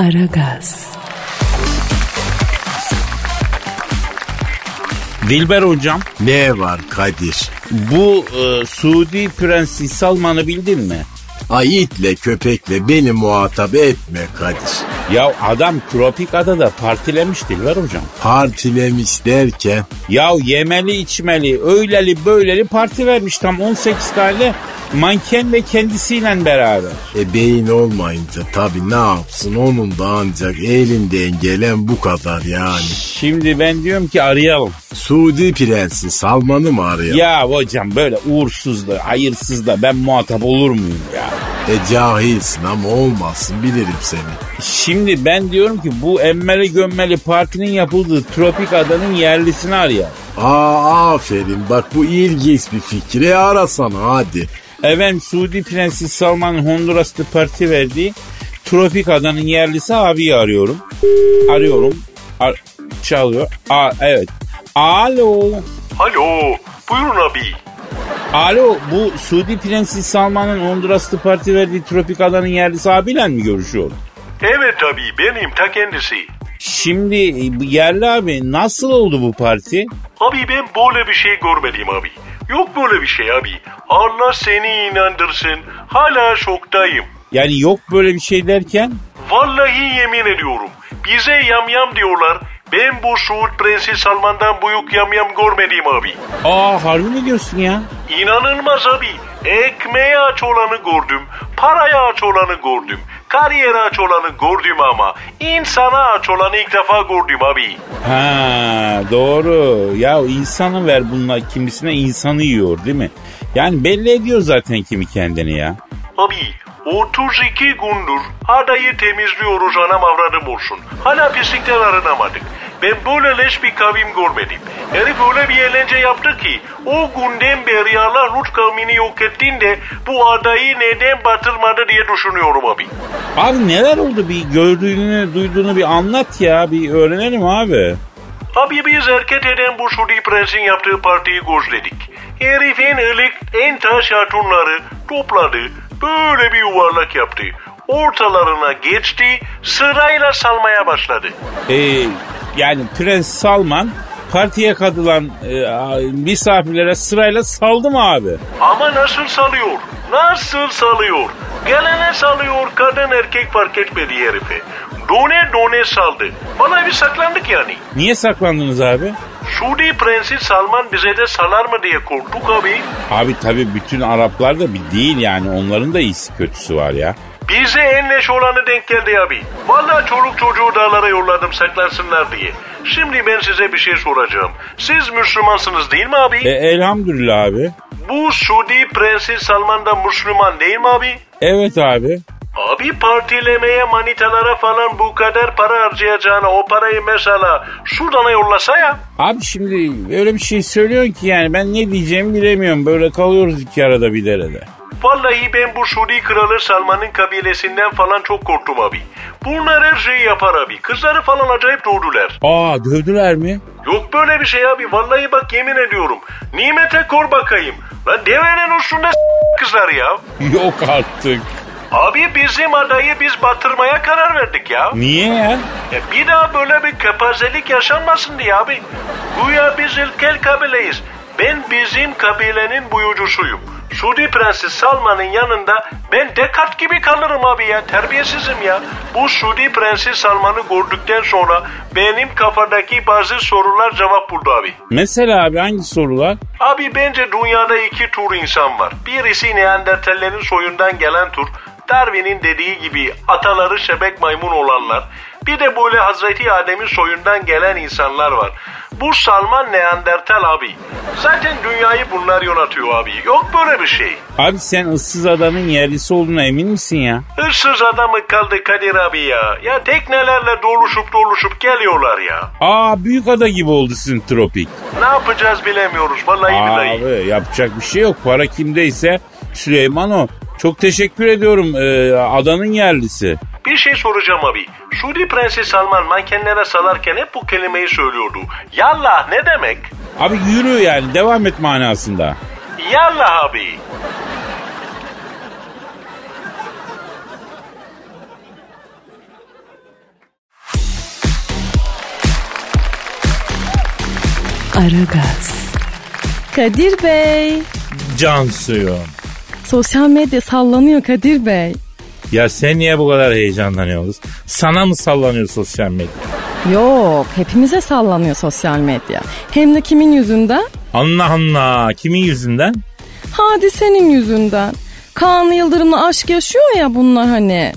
Aragaz. Dilber hocam Ne var Kadir? bu e, Suudi Prensi Salman'ı bildin mi? Ay itle köpekle beni muhatap etme Kadir. Ya adam tropik adada partilemiş Dilber hocam. Partilemiş derken Ya yemeli içmeli öyleli böyleli parti vermiş tam 18 tane manken ve kendisiyle beraber. e, beyin olmayınca tabii ne yapsın onun da ancak elinden gelen bu kadar yani. Şimdi ben diyorum ki arayalım. Suudi Prensi Salman'ı mı arayalım? Ya hocam böyle uğursuz da hayırsız da ben muhatap olur muyum ya? E cahilsin ama olmasın bilirim seni. Şimdi ben diyorum ki bu emmeli gömmeli partinin yapıldığı tropik adanın yerlisini arayalım. Aa aferin bak bu ilginç bir fikir. E arasana hadi. Efendim Suudi Prensi Salman'ın Honduras'ta parti verdiği tropik adanın yerlisi abiyi arıyorum. Arıyorum. Ar- çalıyor. Aa, evet. Alo. Alo, buyurun abi. Alo bu Suudi Prensi Salman'ın Honduras'ta parti verdiği tropik adanın yerlisi abiyle mi görüşüyorum? Evet abi, benim ta kendisi. Şimdi e, yerli abi nasıl oldu bu parti? Abi ben böyle bir şey görmedim abi. Yok böyle bir şey abi. Allah seni inandırsın. Hala şoktayım. Yani yok böyle bir şey derken Vallahi yemin ediyorum. Bize yamyam diyorlar. Ben bu Suud Prensi Salman'dan büyük yamyam görmedim abi. aa harbi mi diyorsun ya? İnanılmaz abi. Ekmeğe aç olanı gördüm. Paraya aç olanı gördüm. Kariyere aç olanı gördüm ama insana aç olanı ilk defa gördüm abi. Ha doğru. Ya insanı ver bunlar kimisine insanı yiyor değil mi? Yani belli ediyor zaten kimi kendini ya. Abi 32 gündür adayı temizliyoruz anam avradım olsun. Hala pislikten arınamadık. Ben böyle leş bir kavim görmedim. Herif öyle bir eğlence yaptı ki o günden beri Allah Lut kavmini yok ettiğinde bu adayı neden batırmadı diye düşünüyorum abi. Abi neler oldu bir gördüğünü duyduğunu bir anlat ya bir öğrenelim abi. Abi biz hareket eden bu Sudi Prens'in yaptığı partiyi gözledik. Herif en ılık, en taş hatunları topladı, böyle bir yuvarlak yaptı. Ortalarına geçti, sırayla salmaya başladı. Ee, yani Prens Salman partiye katılan e, misafirlere sırayla saldı mı abi? Ama nasıl salıyor? Nasıl salıyor? Gelene salıyor, kadın erkek fark etmedi herife. Done done saldı. Bana bir saklandık yani. Niye saklandınız abi? Sudi Prensi Salman bize de salar mı diye korktuk abi. Abi tabi bütün Araplar da bir değil yani onların da iyisi kötüsü var ya. Bize en neş olanı denk geldi abi. Vallahi çoluk çocuğu dağlara yolladım saklansınlar diye. Şimdi ben size bir şey soracağım. Siz Müslümansınız değil mi abi? E, elhamdülillah abi. Bu Sudi Prensi Salman da Müslüman değil mi abi? Evet abi. Abi partilemeye manitalara falan bu kadar para harcayacağına o parayı mesela Sudan'a yollasa ya. Abi şimdi öyle bir şey söylüyorsun ki yani ben ne diyeceğimi bilemiyorum. Böyle kalıyoruz iki arada bir derede. Vallahi ben bu Sudi kralı Salman'ın kabilesinden falan çok korktum abi. Bunlar her şeyi yapar abi. Kızları falan acayip doğdular. Aa dövdüler mi? Yok böyle bir şey abi. Vallahi bak yemin ediyorum. Nimete kor bakayım. Lan devenin s- kızlar ya. Yok artık. Abi bizim adayı biz batırmaya karar verdik ya. Niye ya? E bir daha böyle bir kepazelik yaşanmasın diye abi. Güya biz ilkel kabileyiz. Ben bizim kabilenin buyucusuyum. Suudi Prensi Salman'ın yanında ben Dekat gibi kalırım abi ya. Terbiyesizim ya. Bu Suudi Prensi Salman'ı gördükten sonra benim kafadaki bazı sorular cevap buldu abi. Mesela abi hangi sorular? Abi bence dünyada iki tür insan var. Birisi Neandertallerin soyundan gelen tür. Darwin'in dediği gibi ataları şebek maymun olanlar. Bir de böyle Hazreti Adem'in soyundan gelen insanlar var. Bu Salman Neandertal abi. Zaten dünyayı bunlar yönetiyor abi. Yok böyle bir şey. Abi sen ıssız adanın yerlisi olduğuna emin misin ya? Hırsız adamı kaldı Kadir abi ya. Ya teknelerle doluşup doluşup geliyorlar ya. Aa büyük ada gibi oldu sizin tropik. Ne yapacağız bilemiyoruz vallahi billahi. Abi yapacak bir şey yok. Para kimdeyse Süleyman o. Çok teşekkür ediyorum ee, adanın yerlisi. Bir şey soracağım abi. Suudi Prenses Salman mankenlere salarken hep bu kelimeyi söylüyordu. Yallah ne demek? Abi yürü yani devam et manasında. Yallah abi. Aragaz. Kadir Bey. Can suyum. Sosyal medya sallanıyor Kadir Bey. Ya sen niye bu kadar heyecanlanıyorsun? Sana mı sallanıyor sosyal medya? Yok hepimize sallanıyor sosyal medya. Hem de kimin yüzünden? Allah Allah. Kimin yüzünden? Hadisenin yüzünden. Kaan Yıldırım'la aşk yaşıyor ya bunlar hani.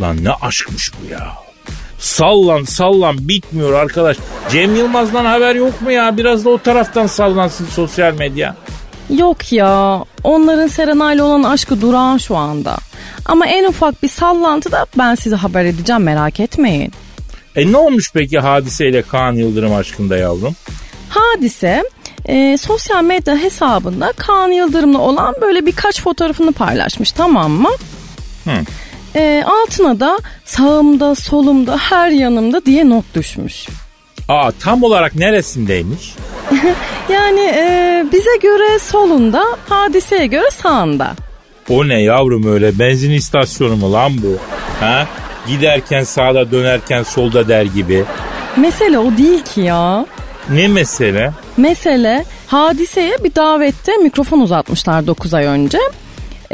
Lan ne aşkmış bu ya. Sallan sallan bitmiyor arkadaş. Cem Yılmaz'dan haber yok mu ya? Biraz da o taraftan sallansın sosyal medya. Yok ya onların Serenay'la olan aşkı durağan şu anda. Ama en ufak bir sallantıda ben size haber edeceğim merak etmeyin. E ne olmuş peki hadiseyle Kaan Yıldırım aşkında yavrum? Hadise e, sosyal medya hesabında Kaan Yıldırım'la olan böyle birkaç fotoğrafını paylaşmış tamam mı? Hı. E, altına da sağımda solumda her yanımda diye not düşmüş. Aa tam olarak neresindeymiş? Yani e, bize göre solunda hadiseye göre sağında. O ne yavrum öyle benzin istasyonu mu lan bu? Ha? Giderken sağda dönerken solda der gibi. Mesele o değil ki ya. Ne mesele? Mesele hadiseye bir davette mikrofon uzatmışlar 9 ay önce.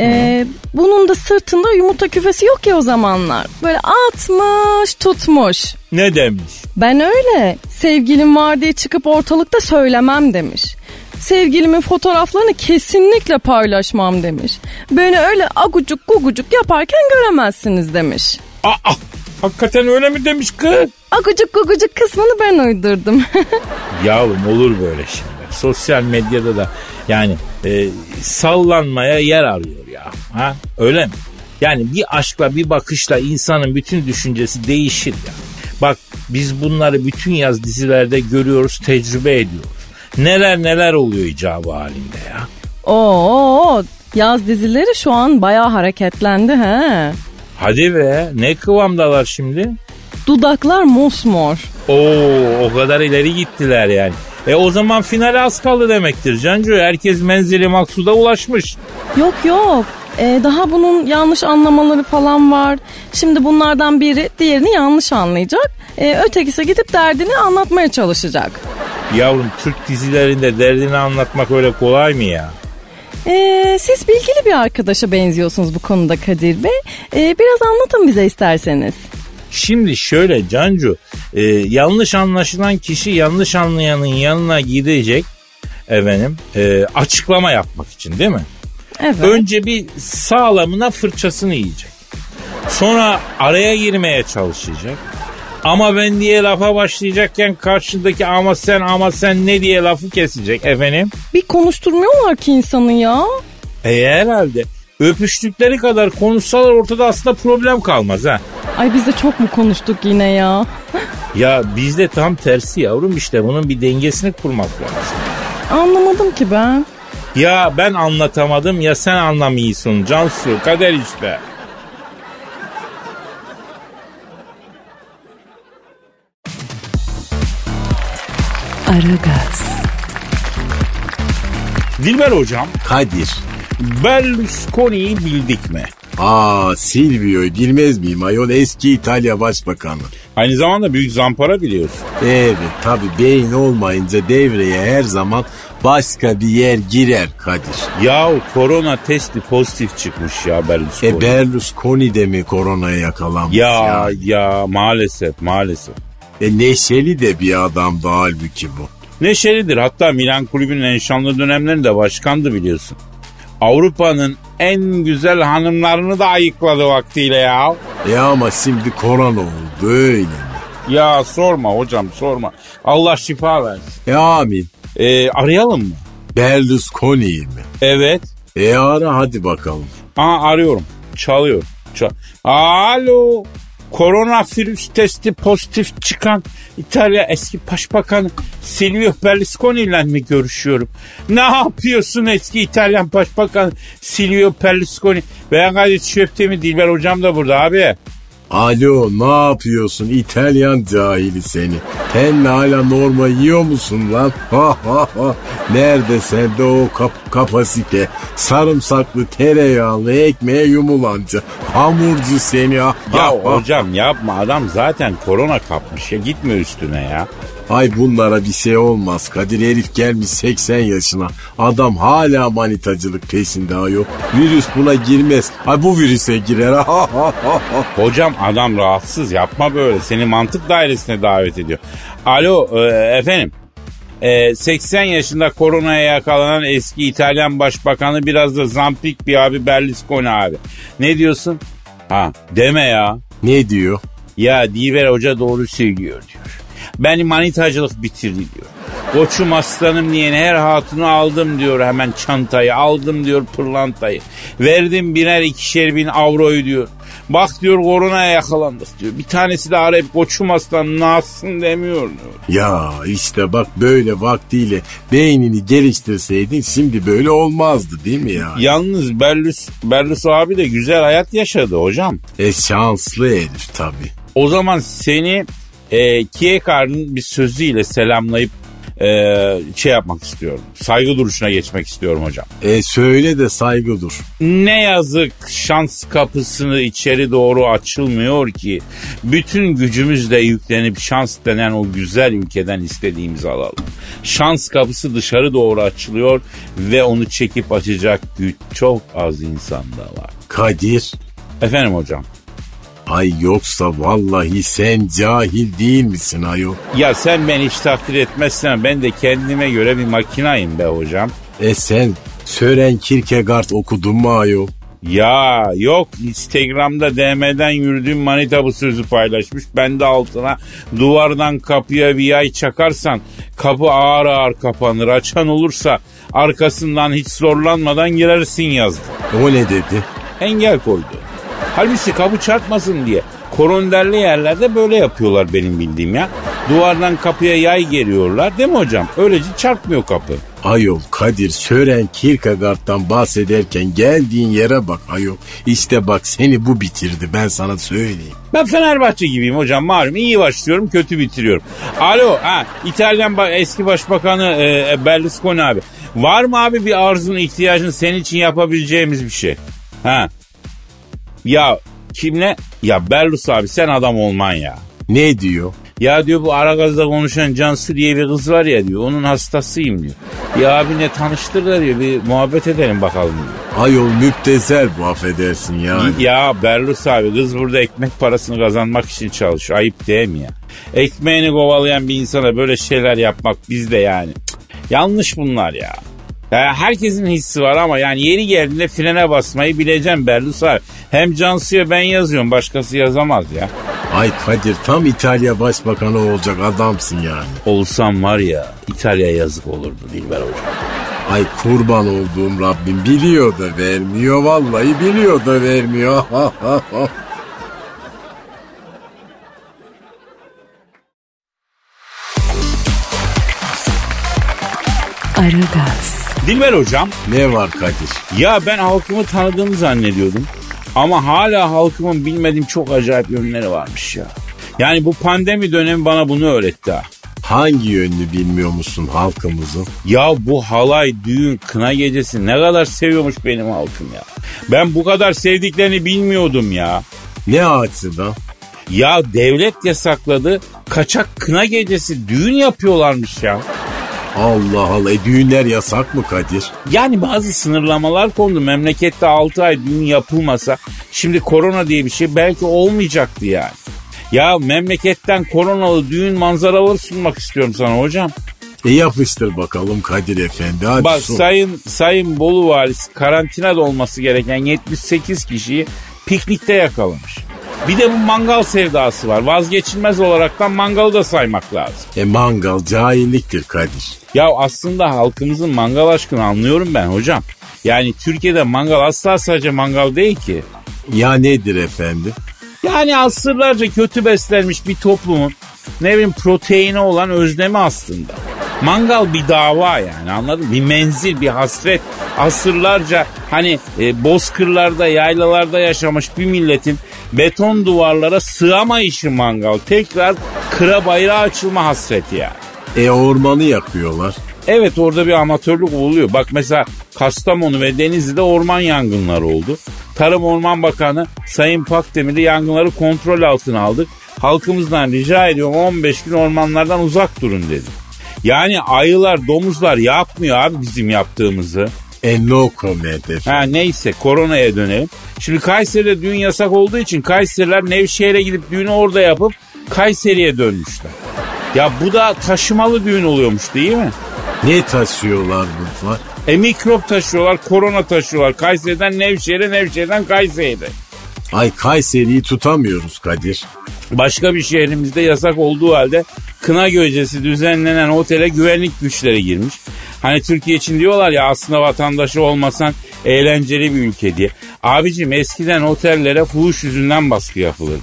Ee, bunun da sırtında yumurta küfesi yok ya o zamanlar. Böyle atmış tutmuş. Ne demiş? Ben öyle sevgilim var diye çıkıp ortalıkta söylemem demiş. Sevgilimin fotoğraflarını kesinlikle paylaşmam demiş. Beni öyle agucuk gugucuk yaparken göremezsiniz demiş. Aa, hakikaten öyle mi demiş kız? Agucuk gugucuk kısmını ben uydurdum. Yavrum olur böyle şeyler. Sosyal medyada da yani e, sallanmaya yer arıyor ya. Ha? Öyle mi? Yani bir aşkla bir bakışla insanın bütün düşüncesi değişir ya. Bak biz bunları bütün yaz dizilerde görüyoruz, tecrübe ediyoruz. Neler neler oluyor icabı halinde ya. Oo, yaz dizileri şu an bayağı hareketlendi he. Hadi be ne kıvamdalar şimdi? Dudaklar mosmor. Oo o kadar ileri gittiler yani. E o zaman finale az kaldı demektir Cancu. Herkes menzili maksuda ulaşmış. Yok yok. Ee, daha bunun yanlış anlamaları falan var. Şimdi bunlardan biri diğerini yanlış anlayacak. Ee, ötekisi gidip derdini anlatmaya çalışacak. Yavrum Türk dizilerinde derdini anlatmak öyle kolay mı ya? Ee, siz bilgili bir arkadaşa benziyorsunuz bu konuda Kadir Bey. Ee, biraz anlatın bize isterseniz. Şimdi şöyle Cancu e, yanlış anlaşılan kişi yanlış anlayanın yanına gidecek efendim e, açıklama yapmak için değil mi? Evet. Önce bir sağlamına fırçasını yiyecek. Sonra araya girmeye çalışacak. Ama ben diye lafa başlayacakken karşındaki ama sen ama sen ne diye lafı kesecek efendim. Bir konuşturmuyorlar ki insanı ya. E herhalde öpüştükleri kadar konuşsalar ortada aslında problem kalmaz ha. Ay biz de çok mu konuştuk yine ya? Ya bizde tam tersi yavrum işte bunun bir dengesini kurmak lazım. Anlamadım ki ben. Ya ben anlatamadım ya sen anlamıyorsun Cansu kader işte. Aragaz. Dilber hocam Kadir. Berlusconi'yi bildik mi? Aa Silvio'yu bilmez miyim ayol eski İtalya Başbakanı. Aynı zamanda büyük zampara biliyorsun. Evet tabi beyin olmayınca devreye her zaman başka bir yer girer Kadir. Yahu korona testi pozitif çıkmış ya Berlusconi. E Berlusconi de mi koronaya yakalanmış ya, ya? ya maalesef maalesef. E neşeli de bir adamdı halbuki bu. Neşelidir hatta Milan kulübünün en şanlı dönemlerinde başkandı biliyorsun. Avrupa'nın en güzel hanımlarını da ayıkladı vaktiyle ya. E ama şimdi korona oldu öyle mi? Ya sorma hocam sorma. Allah şifa versin. E amin. Ee, arayalım mı? Berlusconi'yi mi? Evet. E ara hadi bakalım. Aa arıyorum. Çalıyor. Çal Alo. Koronavirüs testi pozitif çıkan İtalya eski başbakanı Silvio Berlusconi ile mi görüşüyorum? Ne yapıyorsun eski İtalyan başbakan Silvio Berlusconi? Ben Kadir Çöptemir Dilber hocam da burada abi. Alo ne yapıyorsun İtalyan cahili seni. Sen hala norma yiyor musun lan? Ha ha ha. Nerede sende o kap kapasite? Sarımsaklı tereyağlı ekmeğe yumulanca. Hamurcu seni ha. Ya ha, ha. hocam yapma adam zaten korona kapmış ya gitme üstüne ya. Ay bunlara bir şey olmaz. Kadir herif gelmiş 80 yaşına. Adam hala manitacılık peşinde ayol. Virüs buna girmez. Ay bu virüse girer. Hocam adam rahatsız yapma böyle. Seni mantık dairesine davet ediyor. Alo e, efendim. E, 80 yaşında koronaya yakalanan eski İtalyan başbakanı biraz da zampik bir abi Berlusconi abi. Ne diyorsun? Ha deme ya. ne diyor? Ya Diver Hoca doğru söylüyor diyor. Beni manitacılık bitirdi diyor. Koçum aslanım diyen her hatunu aldım diyor hemen çantayı. Aldım diyor pırlantayı. Verdim biner ikişer bin avroyu diyor. Bak diyor koronaya yakalandık diyor. Bir tanesi de arayıp koçum aslan nasılsın demiyor diyor. Ya işte bak böyle vaktiyle beynini geliştirseydin şimdi böyle olmazdı değil mi ya? Yalnız Berlus, Berlus abi de güzel hayat yaşadı hocam. E şanslı herif tabii. O zaman seni e, Kierkegaard'ın bir sözüyle selamlayıp e, şey yapmak istiyorum. Saygı duruşuna geçmek istiyorum hocam. E söyle de saygı dur. Ne yazık şans kapısını içeri doğru açılmıyor ki. Bütün gücümüzle yüklenip şans denen o güzel ülkeden istediğimizi alalım. Şans kapısı dışarı doğru açılıyor ve onu çekip açacak güç çok az insanda var. Kadir Efendim hocam. Ay yoksa vallahi sen cahil değil misin ayol? Ya sen beni hiç takdir etmezsen ben de kendime göre bir makinayım be hocam. E sen Sören Kierkegaard okudun mu ayol? Ya yok Instagram'da DM'den yürüdüğüm manita bu sözü paylaşmış. Ben de altına duvardan kapıya bir yay çakarsan kapı ağır ağır kapanır. Açan olursa arkasından hiç zorlanmadan girersin yazdı. O ne dedi? Engel koydu. Halbuki kapı çarpmasın diye koronderli yerlerde böyle yapıyorlar benim bildiğim ya. Duvardan kapıya yay geriyorlar değil mi hocam? Öylece çarpmıyor kapı. Ayol Kadir Sören Kierkegaard'dan bahsederken geldiğin yere bak ayol. İşte bak seni bu bitirdi ben sana söyleyeyim. Ben Fenerbahçe gibiyim hocam malum. iyi başlıyorum kötü bitiriyorum. Alo ha İtalyan eski başbakanı e, e, Berlusconi abi. Var mı abi bir arzun ihtiyacın senin için yapabileceğimiz bir şey? Ha. Ya kimle? Ya Berlus abi sen adam olman ya. Ne diyor? Ya diyor bu Aragaz'da konuşan Cansu diye bir kız var ya diyor. Onun hastasıyım diyor. Ya abine tanıştır da diyor bir muhabbet edelim bakalım diyor. Ayol müptezel bu affedersin yani. Ya Berlus abi kız burada ekmek parasını kazanmak için çalışıyor. Ayıp değil mi ya? Ekmeğini kovalayan bir insana böyle şeyler yapmak bizde yani. Cık, yanlış bunlar ya. Ya herkesin hissi var ama yani yeri geldiğinde frene basmayı bileceğim Berlus abi. Hem Cansu'ya ben yazıyorum başkası yazamaz ya. Ay Kadir tam İtalya başbakanı olacak adamsın yani. Olsam var ya İtalya yazık olurdu Dilber hocam. Ay kurban olduğum Rabbim biliyor da vermiyor vallahi biliyor da vermiyor. Aragaz, Dilber hocam ne var Kadir? ya ben halkımı tanıdığımı zannediyordum. Ama hala halkımın bilmediğim çok acayip yönleri varmış ya. Yani bu pandemi dönemi bana bunu öğretti ha. Hangi yönünü bilmiyor musun halkımızın? Ya bu halay, düğün, kına gecesi ne kadar seviyormuş benim halkım ya. Ben bu kadar sevdiklerini bilmiyordum ya. Ne açıdan? Ya devlet yasakladı kaçak kına gecesi düğün yapıyorlarmış ya. Allah Allah e, düğünler yasak mı Kadir? Yani bazı sınırlamalar kondu. Memlekette 6 ay düğün yapılmasa şimdi korona diye bir şey belki olmayacaktı yani. Ya memleketten koronalı düğün manzaraları sunmak istiyorum sana hocam. E yapıştır bakalım Kadir Efendi hadi Bak sun. sayın sayın Bolu valisi karantinada olması gereken 78 kişiyi piknikte yakalamış. Bir de bu mangal sevdası var. Vazgeçilmez olaraktan mangalı da saymak lazım. E mangal cahilliktir Kadir. Ya aslında halkımızın mangal aşkını anlıyorum ben hocam. Yani Türkiye'de mangal asla sadece mangal değil ki. Ya nedir efendim? Yani asırlarca kötü beslenmiş bir toplumun ne bileyim proteini olan özlemi aslında. Mangal bir dava yani anladın mı? Bir menzil, bir hasret. Asırlarca hani e, bozkırlarda, yaylalarda yaşamış bir milletin beton duvarlara sığamayışı mangal. Tekrar kıra bayrağı açılma hasreti yani. E ormanı yakıyorlar. Evet orada bir amatörlük oluyor. Bak mesela Kastamonu ve Denizli'de orman yangınları oldu. Tarım Orman Bakanı Sayın Pakdemir'i yangınları kontrol altına aldık. halkımızdan rica ediyorum 15 gün ormanlardan uzak durun dedi. Yani ayılar, domuzlar yapmıyor abi bizim yaptığımızı. E no comment efendim. Ha neyse koronaya dönelim. Şimdi Kayseri'de düğün yasak olduğu için Kayseriler Nevşehir'e gidip düğünü orada yapıp Kayseri'ye dönmüşler. Ya bu da taşımalı düğün oluyormuş değil mi? Ne taşıyorlar bunlar? E mikrop taşıyorlar, korona taşıyorlar. Kayseri'den Nevşehir'e, Nevşehir'den Kayseri'ye. Ay Kayseri'yi tutamıyoruz Kadir. Başka bir şehrimizde yasak olduğu halde kına gecesi düzenlenen otele güvenlik güçleri girmiş. Hani Türkiye için diyorlar ya aslında vatandaşı olmasan eğlenceli bir ülke diye. Abicim eskiden otellere fuhuş yüzünden baskı yapılırdı.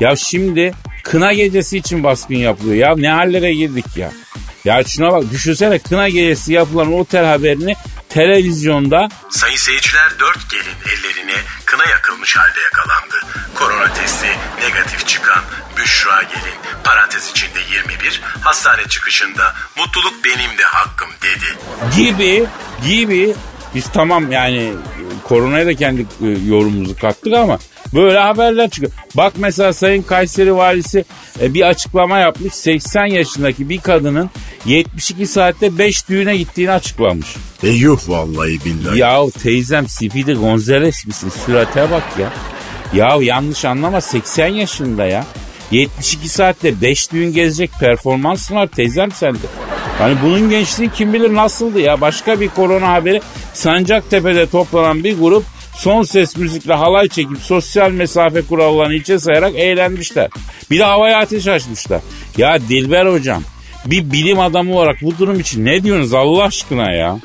Ya şimdi kına gecesi için baskın yapılıyor. Ya ne hallere girdik ya. Ya şuna bak düşünsene kına gecesi yapılan otel haberini televizyonda Sayın seyirciler dört gelin ellerine kına yakılmış halde yakalandı. Korona testi negatif çıkan Büşra gelin parantez içinde 21 hastane çıkışında mutluluk benim de hakkım dedi. gibi gibi biz tamam yani koronaya da kendi e, yorumumuzu kattık ama böyle haberler çıkıyor. Bak mesela Sayın Kayseri Valisi e, bir açıklama yapmış. 80 yaşındaki bir kadının 72 saatte 5 düğüne gittiğini açıklamış. E yuh vallahi billahi. Yahu teyzem Speedy Gonzales misin? Sürate bak ya. Yahu yanlış anlama 80 yaşında ya. 72 saatte 5 düğün gezecek performans var teyzem sende. Hani bunun gençliği kim bilir nasıldı ya. Başka bir korona haberi Sancaktepe'de toplanan bir grup son ses müzikle halay çekip sosyal mesafe kurallarını içe sayarak eğlenmişler. Bir de havaya ateş açmışlar. Ya Dilber hocam bir bilim adamı olarak bu durum için ne diyorsunuz Allah aşkına ya?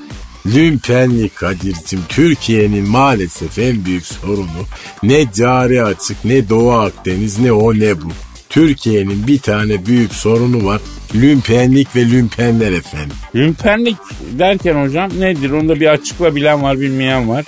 Lümpenlik Kadir'cim Türkiye'nin maalesef en büyük sorunu ne cari açık ne Doğu Akdeniz ne o ne bu. Türkiye'nin bir tane büyük sorunu var. Lümpenlik ve lümpenler efendim. Lümpenlik derken hocam nedir? Onda bir açıkla bilen var bilmeyen var.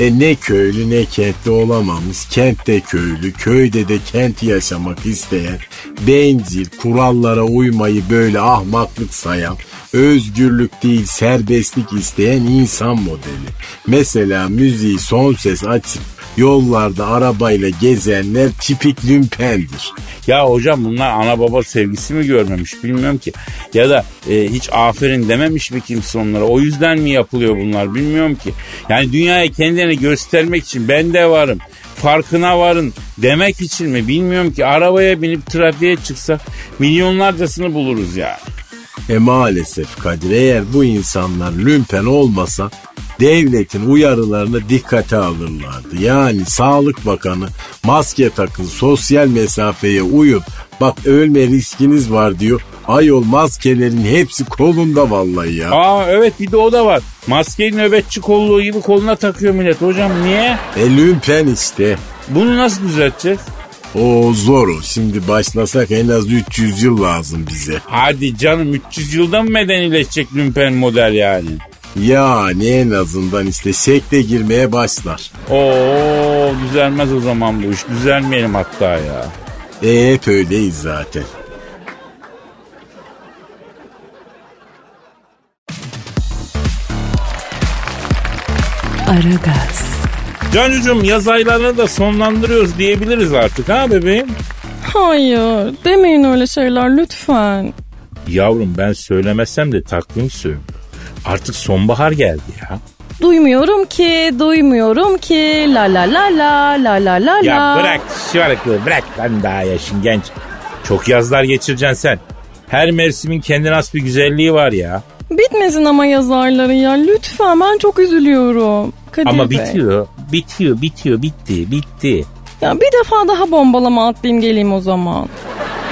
E ne köylü ne kentli olamamış. Kentte köylü, köyde de kenti yaşamak isteyen, bencil, kurallara uymayı böyle ahmaklık sayan, özgürlük değil serbestlik isteyen insan modeli. Mesela müziği son ses açıp yollarda arabayla gezenler tipik lümpendir. Ya hocam bunlar ana baba sevgisi mi görmemiş bilmiyorum ki. Ya da e, hiç aferin dememiş mi kimse onlara. O yüzden mi yapılıyor bunlar bilmiyorum ki. Yani dünyaya kendini göstermek için ben de varım. Farkına varın demek için mi bilmiyorum ki. Arabaya binip trafiğe çıksak milyonlarcasını buluruz yani. E maalesef Kadir eğer bu insanlar lümpen olmasa devletin uyarılarını dikkate alırlardı. Yani Sağlık Bakanı maske takın, sosyal mesafeye uyun. Bak ölme riskiniz var diyor. Ayol maskelerin hepsi kolunda vallahi ya. Aa evet bir de o da var. Maskeyi nöbetçi kolluğu gibi koluna takıyor millet. Hocam niye? E lümpen işte. Bunu nasıl düzelteceğiz? O zor o. Şimdi başlasak en az 300 yıl lazım bize. Hadi canım 300 yılda mı medenileşecek lümpen model yani? Yani en azından işte şekle girmeye başlar. Oo düzelmez o zaman bu iş. Düzelmeyelim hatta ya. E hep öyleyiz zaten. Aragaz, Cancucuğum yaz aylarını da sonlandırıyoruz diyebiliriz artık ha bebeğim. Hayır demeyin öyle şeyler lütfen. Yavrum ben söylemesem de takvim söylüyor. Artık sonbahar geldi ya. Duymuyorum ki, duymuyorum ki. La la la la, la la la la. Ya bırak şarkı bırak lan daha yaşın genç. Çok yazlar geçireceksin sen. Her mevsimin kendine has bir güzelliği var ya. Bitmesin ama yazarları ya. Lütfen ben çok üzülüyorum. Kadir Ama Bey. bitiyor, bitiyor, bitiyor, bitti, bitti. Ya bir defa daha bombalama atlayayım geleyim o zaman.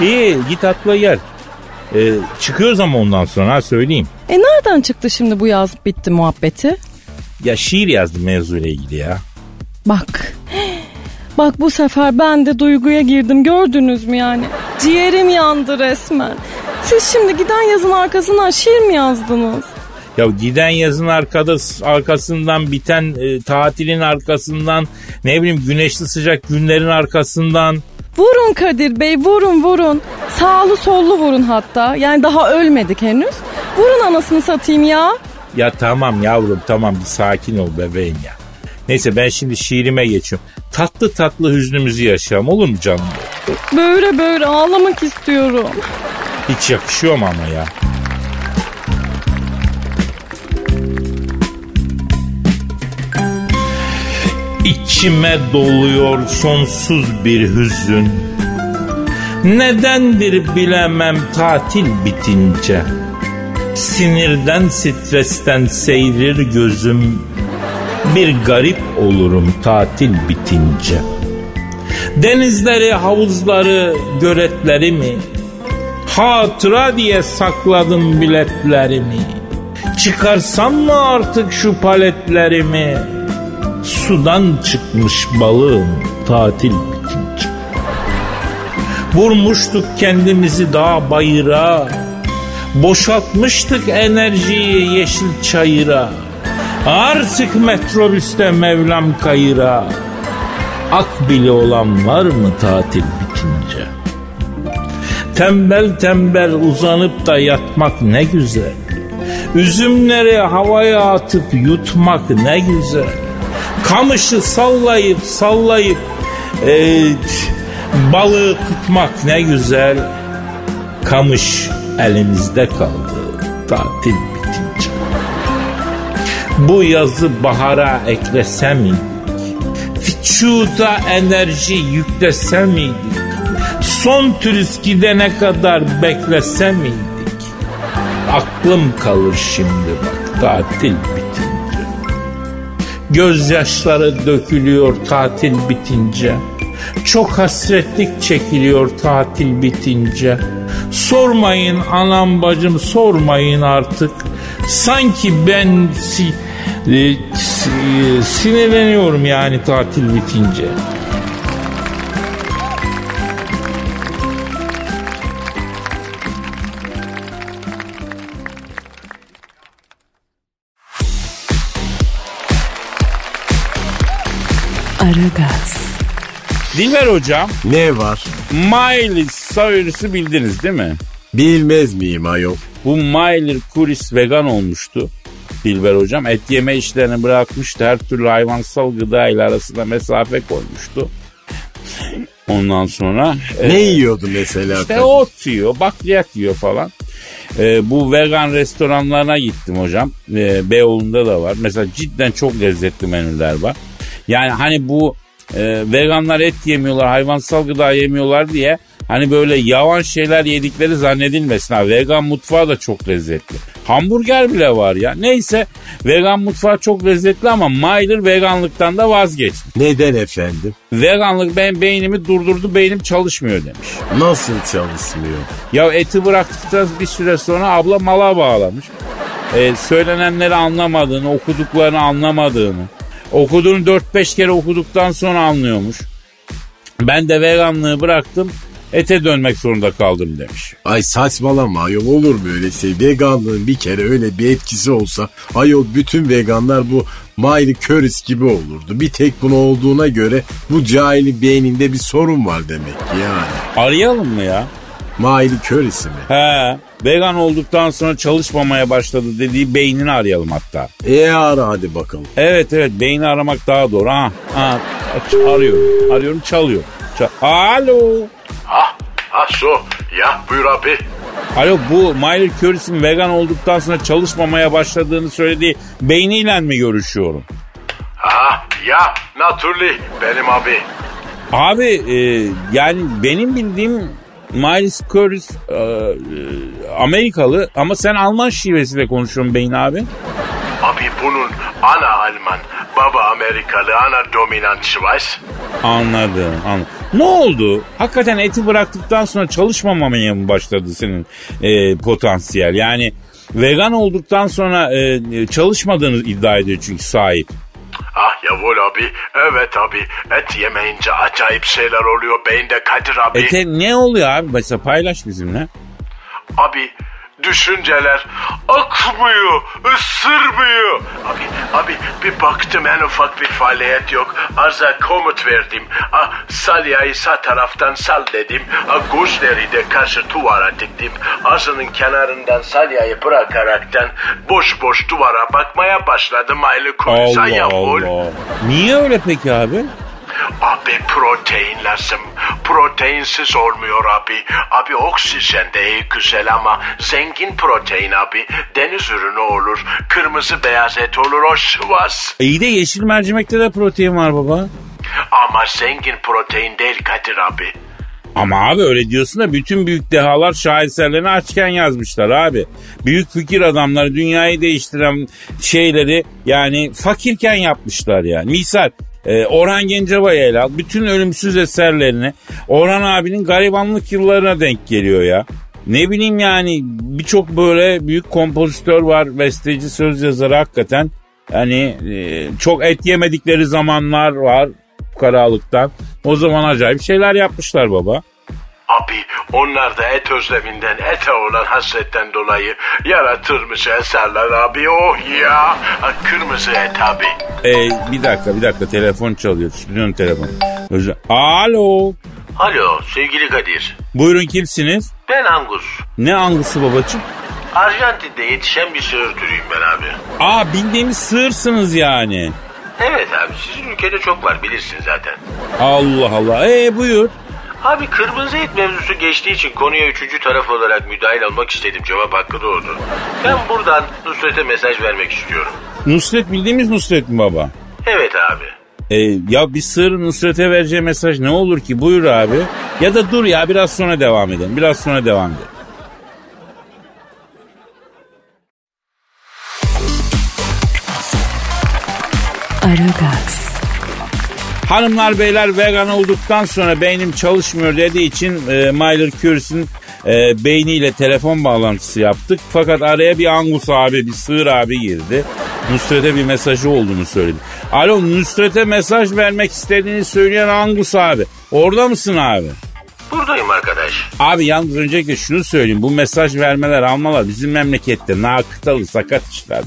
İyi git atla gel. Ee, çıkıyoruz ama ondan sonra ha, söyleyeyim. E nereden çıktı şimdi bu yaz bitti muhabbeti? Ya şiir yazdım mevzuyla ilgili ya. Bak. Bak bu sefer ben de duyguya girdim gördünüz mü yani? Ciğerim yandı resmen. Siz şimdi giden yazın arkasından şiir mi yazdınız? Ya giden yazın arkada, arkasından biten e, tatilin arkasından ne bileyim güneşli sıcak günlerin arkasından. Vurun Kadir Bey vurun vurun. Sağlı sollu vurun hatta. Yani daha ölmedik henüz. Vurun anasını satayım ya. Ya tamam yavrum tamam bir sakin ol bebeğim ya. Neyse ben şimdi şiirime geçiyorum. Tatlı tatlı hüznümüzü yaşayalım olur mu canım? Böyle böyle ağlamak istiyorum. Hiç yakışıyor mu ama ya? İçime doluyor sonsuz bir hüzün. Nedendir bilemem tatil bitince. Sinirden stresten seyrir gözüm. Bir garip olurum tatil bitince. Denizleri, havuzları, göletleri mi? Hatıra diye sakladım biletlerimi. Çıkarsam mı artık şu paletlerimi? Sudan çıkmış balığım tatil bitince. Vurmuştuk kendimizi dağ bayıra. Boşaltmıştık enerjiyi yeşil çayıra. Artık metrobüste Mevlam kayıra. Ak bile olan var mı tatil bitince? Tembel tembel uzanıp da yatmak ne güzel. Üzümleri havaya atıp yutmak ne güzel. Kamışı sallayıp sallayıp e, balığı tutmak ne güzel. Kamış elimizde kaldı tatil bitince. Bu yazı bahara eklesem miydik? Vücuda enerji yüklesem miydik? Son turist gidene kadar beklesem miydik? Aklım kalır şimdi bak tatil. Gözyaşları dökülüyor tatil bitince. Çok hasretlik çekiliyor tatil bitince. Sormayın anam bacım sormayın artık. Sanki ben si, e, si- e, sinirleniyorum yani tatil bitince. Aragaz, Dilber hocam Ne var? Miley Cyrus'u bildiniz değil mi? Bilmez miyim ayol? Bu Miley Kuris vegan olmuştu. Dilber hocam et yeme işlerini bırakmıştı. Her türlü hayvansal gıda ile arasında mesafe koymuştu. Ondan sonra e, Ne yiyordu mesela? işte kadın? ot yiyor, bakliyat yiyor falan. E, bu vegan restoranlarına gittim hocam. E, Beyoğlu'nda da var. Mesela cidden çok lezzetli menüler var. Yani hani bu e, veganlar et yemiyorlar, hayvansal gıda yemiyorlar diye hani böyle yavan şeyler yedikleri zannedilmesin. Ha, vegan mutfağı da çok lezzetli. Hamburger bile var ya. Neyse vegan mutfağı çok lezzetli ama Myler veganlıktan da vazgeçti. Neden efendim? Veganlık benim beynimi durdurdu, beynim çalışmıyor demiş. Nasıl çalışmıyor? Ya eti bıraktıktan bir süre sonra abla mala bağlamış. Ee, söylenenleri anlamadığını, okuduklarını anlamadığını. Okuduğunu 4-5 kere okuduktan sonra anlıyormuş. Ben de veganlığı bıraktım, ete dönmek zorunda kaldım demiş. Ay saçmalama ayol olur mu öyle şey? Veganlığın bir kere öyle bir etkisi olsa ayol bütün veganlar bu Miley Cyrus gibi olurdu. Bir tek bunu olduğuna göre bu cahili beyninde bir sorun var demek ki yani. Arayalım mı ya? Miley Cyrus'u mi? He, vegan olduktan sonra çalışmamaya başladı dediği beynini arayalım hatta. E ara hadi bakalım. Evet evet beyni aramak daha doğru. Ha, ha aç- arıyorum. Arıyorum çalıyor. Ça- Alo. Ha, ha su. Ya buyur abi. Alo bu Miley Cyrus'in vegan olduktan sonra çalışmamaya başladığını söylediği beyniyle mi görüşüyorum? Ha, ya naturally benim abi. Abi e, yani benim bildiğim Miley Cyrus e, e, Amerikalı ama sen Alman şivesiyle konuşuyorsun beyin abi. Abi bunun ana Alman, baba Amerikalı, ana dominant Schweiz. Anladım, anladım. Ne oldu? Hakikaten eti bıraktıktan sonra çalışmamaya mı başladı senin e, potansiyel? Yani vegan olduktan sonra e, çalışmadığını iddia ediyor çünkü sahip. Ah yavul abi, evet abi. Et yemeyince acayip şeyler oluyor beyinde Kadir abi. Ete ne oluyor abi? Mesela paylaş bizimle. Abi düşünceler akmıyor, ısırmıyor. Abi, abi bir baktım en ufak bir faaliyet yok. Arza komut verdim. Ah, salyayı sağ taraftan sal dedim. Ah, gözleri de karşı duvara diktim. Ağzının kenarından salyayı bırakaraktan boş boş duvara bakmaya başladım. Aylı konuşan Allah yavul. Allah. Niye öyle peki abi? Abi protein lazım. Proteinsiz olmuyor abi. Abi oksijen de iyi güzel ama zengin protein abi. Deniz ürünü olur. Kırmızı beyaz et olur o sıvaz. İyi de yeşil mercimekte de protein var baba. Ama zengin protein değil Kadir abi. Ama abi öyle diyorsun da bütün büyük dehalar şaheserlerini açken yazmışlar abi. Büyük fikir adamları dünyayı değiştiren şeyleri yani fakirken yapmışlar yani. Misal e, Orhan Gencebay'ı ele al. Bütün ölümsüz eserlerini Orhan abinin garibanlık yıllarına denk geliyor ya. Ne bileyim yani birçok böyle büyük kompozitör var, besteci, söz yazarı hakikaten. Yani e, çok et yemedikleri zamanlar var karalıktan. O zaman acayip şeyler yapmışlar baba. Abi onlar da et özleminden, ete olan hasretten dolayı yaratırmış eserler abi. Oh ya. Kırmızı et abi. Ee, bir dakika bir dakika telefon çalıyor. Stüdyonun telefonu. Özür. Alo. Alo sevgili Kadir. Buyurun kimsiniz? Ben Angus. Ne angusu babacığım? Arjantin'de yetişen bir sığır türüyüm ben abi. Aa bildiğimiz sığırsınız yani. Evet abi sizin ülkede çok var bilirsin zaten. Allah Allah. Ee buyur. Abi kırmızı et mevzusu geçtiği için konuya üçüncü taraf olarak müdahil olmak istedim. Cevap hakkı doğdu. Ben buradan Nusret'e mesaj vermek istiyorum. Nusret bildiğimiz Nusret mi baba? Evet abi. Ee, ya bir sığır Nusret'e vereceği mesaj ne olur ki? Buyur abi. Ya da dur ya biraz sonra devam edelim. Biraz sonra devam edelim. Hanımlar beyler vegan olduktan sonra beynim çalışmıyor dediği için e, Myler Curtis'in e, beyniyle telefon bağlantısı yaptık. Fakat araya bir Angus abi, bir sığır abi girdi. Nusret'e bir mesajı olduğunu söyledi. Alo Nusret'e mesaj vermek istediğini söyleyen Angus abi. Orada mısın abi? Buradayım arkadaş. Abi yalnız öncelikle şunu söyleyeyim. Bu mesaj vermeler almalar bizim memlekette nakıtalı sakat işler.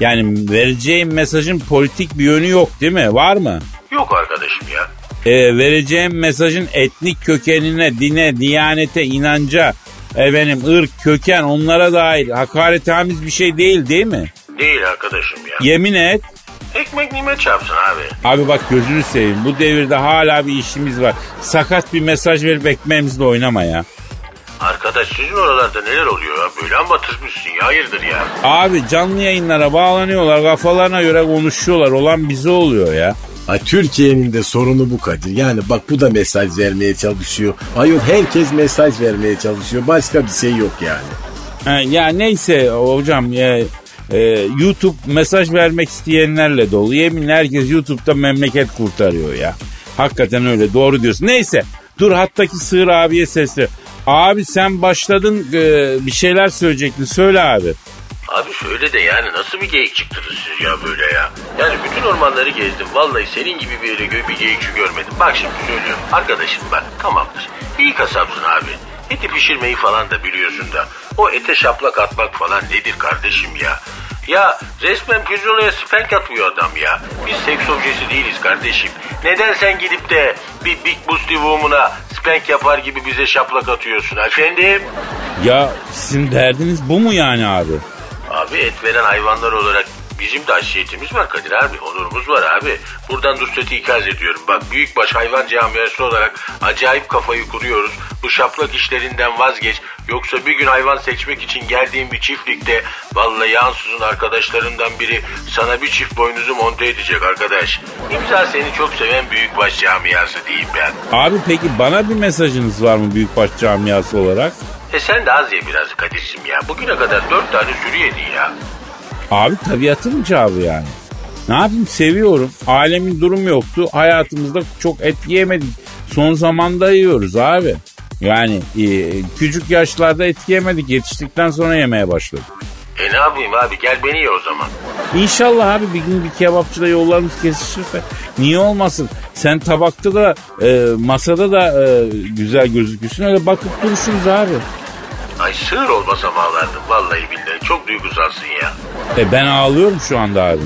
Yani vereceğim mesajın politik bir yönü yok değil mi? Var mı? Yok arkadaşım ya. e, vereceğim mesajın etnik kökenine, dine, diyanete, inanca, efendim ırk, köken onlara dair hakaretamiz bir şey değil değil mi? Değil arkadaşım ya. Yemin et. Ekmek nimet çarpsın abi. Abi bak gözünü seveyim bu devirde hala bir işimiz var. Sakat bir mesaj verip ekmeğimizle oynama ya. Arkadaş sizin oralarda neler oluyor ya? Böyle ama batırmışsın ya hayırdır ya. Abi canlı yayınlara bağlanıyorlar kafalarına göre konuşuyorlar olan bize oluyor ya. Ha, Türkiye'nin de sorunu bu Kadir. Yani bak bu da mesaj vermeye çalışıyor. Ayol herkes mesaj vermeye çalışıyor. Başka bir şey yok yani. Ha, ya neyse hocam ya, e, YouTube mesaj vermek isteyenlerle dolu. Yeminle herkes YouTube'da memleket kurtarıyor ya. Hakikaten öyle doğru diyorsun. Neyse dur hattaki sığır abiye sesli. Abi sen başladın e, bir şeyler söyleyecektin söyle abi. Abi şöyle de yani nasıl bir geyik çıktınız siz ya böyle ya. Yani bütün ormanları gezdim. Vallahi senin gibi bir yere gö- bir geyikçi görmedim. Bak şimdi söylüyorum. Arkadaşım bak tamamdır. İyi kasapsın abi. Eti pişirmeyi falan da biliyorsun da. O ete şaplak atmak falan nedir kardeşim ya? Ya resmen pirzolaya spank atmıyor adam ya. Biz seks objesi değiliz kardeşim. Neden sen gidip de bir Big Boosty Woman'a spank yapar gibi bize şaplak atıyorsun efendim? Ya sizin derdiniz bu mu yani abi? Abi et veren hayvanlar olarak bizim de haysiyetimiz var Kadir abi. Onurumuz var abi. Buradan Nusret'i ikaz ediyorum. Bak büyükbaş hayvan camiası olarak acayip kafayı kuruyoruz. Bu şaplak işlerinden vazgeç. Yoksa bir gün hayvan seçmek için geldiğin bir çiftlikte vallahi yansızın arkadaşlarından biri sana bir çift boynuzu monte edecek arkadaş. İmza seni çok seven büyükbaş camiası diyeyim ben. Abi peki bana bir mesajınız var mı büyükbaş camiası olarak? E sen de az ye biraz Kadir'cim ya. Bugüne kadar dört tane sürü yedin ya. Abi tabiatın icabı yani. Ne yapayım seviyorum. Ailemin durumu yoktu. Hayatımızda çok et yiyemedik. Son zamanda yiyoruz abi. Yani e, küçük yaşlarda et yemedik. Yetiştikten sonra yemeye başladık. E ne yapayım abi gel beni ye o zaman. İnşallah abi bir gün bir kebapçıda yollarımız kesişirse niye olmasın? Sen tabakta da e, masada da e, güzel gözükürsün öyle bakıp duruşuruz abi. Ay sığır olmasam ağlardım vallahi billahi. Çok duygusalsın ya. E ben ağlıyorum şu anda abi.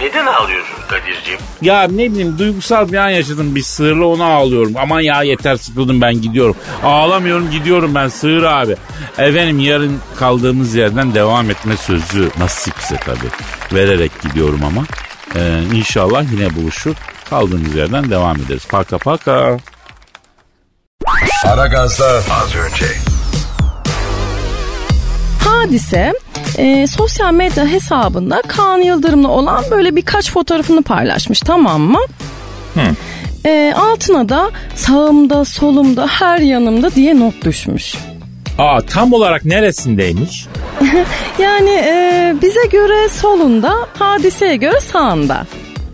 Neden ağlıyorsun Kadir'ciğim? Ya ne bileyim duygusal bir an yaşadım bir sığırla onu ağlıyorum. Aman ya yeter sıkıldım ben gidiyorum. Ağlamıyorum gidiyorum ben sığır abi. Efendim yarın kaldığımız yerden devam etme sözü nasipse tabii. Vererek gidiyorum ama. Ee, inşallah yine buluşur. Kaldığımız yerden devam ederiz. Paka paka. Aragaz'da az önce. Hadise e, sosyal medya hesabında Kaan Yıldırım'la olan böyle birkaç fotoğrafını paylaşmış tamam mı? E, altına da sağımda solumda her yanımda diye not düşmüş. Aa tam olarak neresindeymiş? Yani e, bize göre solunda hadiseye göre sağında.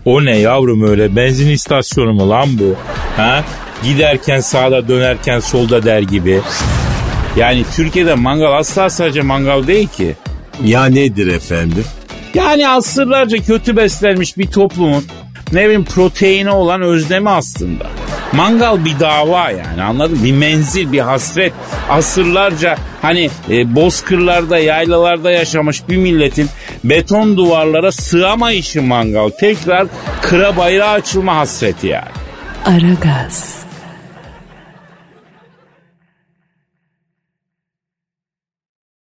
O ne yavrum öyle benzin istasyonu mu lan bu? Ha? Giderken sağda dönerken solda der gibi. Yani Türkiye'de mangal asla sadece mangal değil ki. Ya nedir efendim? Yani asırlarca kötü beslenmiş bir toplumun ne bileyim proteini olan özlemi aslında. Mangal bir dava yani anladın mı? Bir menzil, bir hasret. Asırlarca hani e, bozkırlarda, yaylalarda yaşamış bir milletin beton duvarlara sığamayışı mangal. Tekrar kıra bayrağı açılma hasreti yani. Aragaz.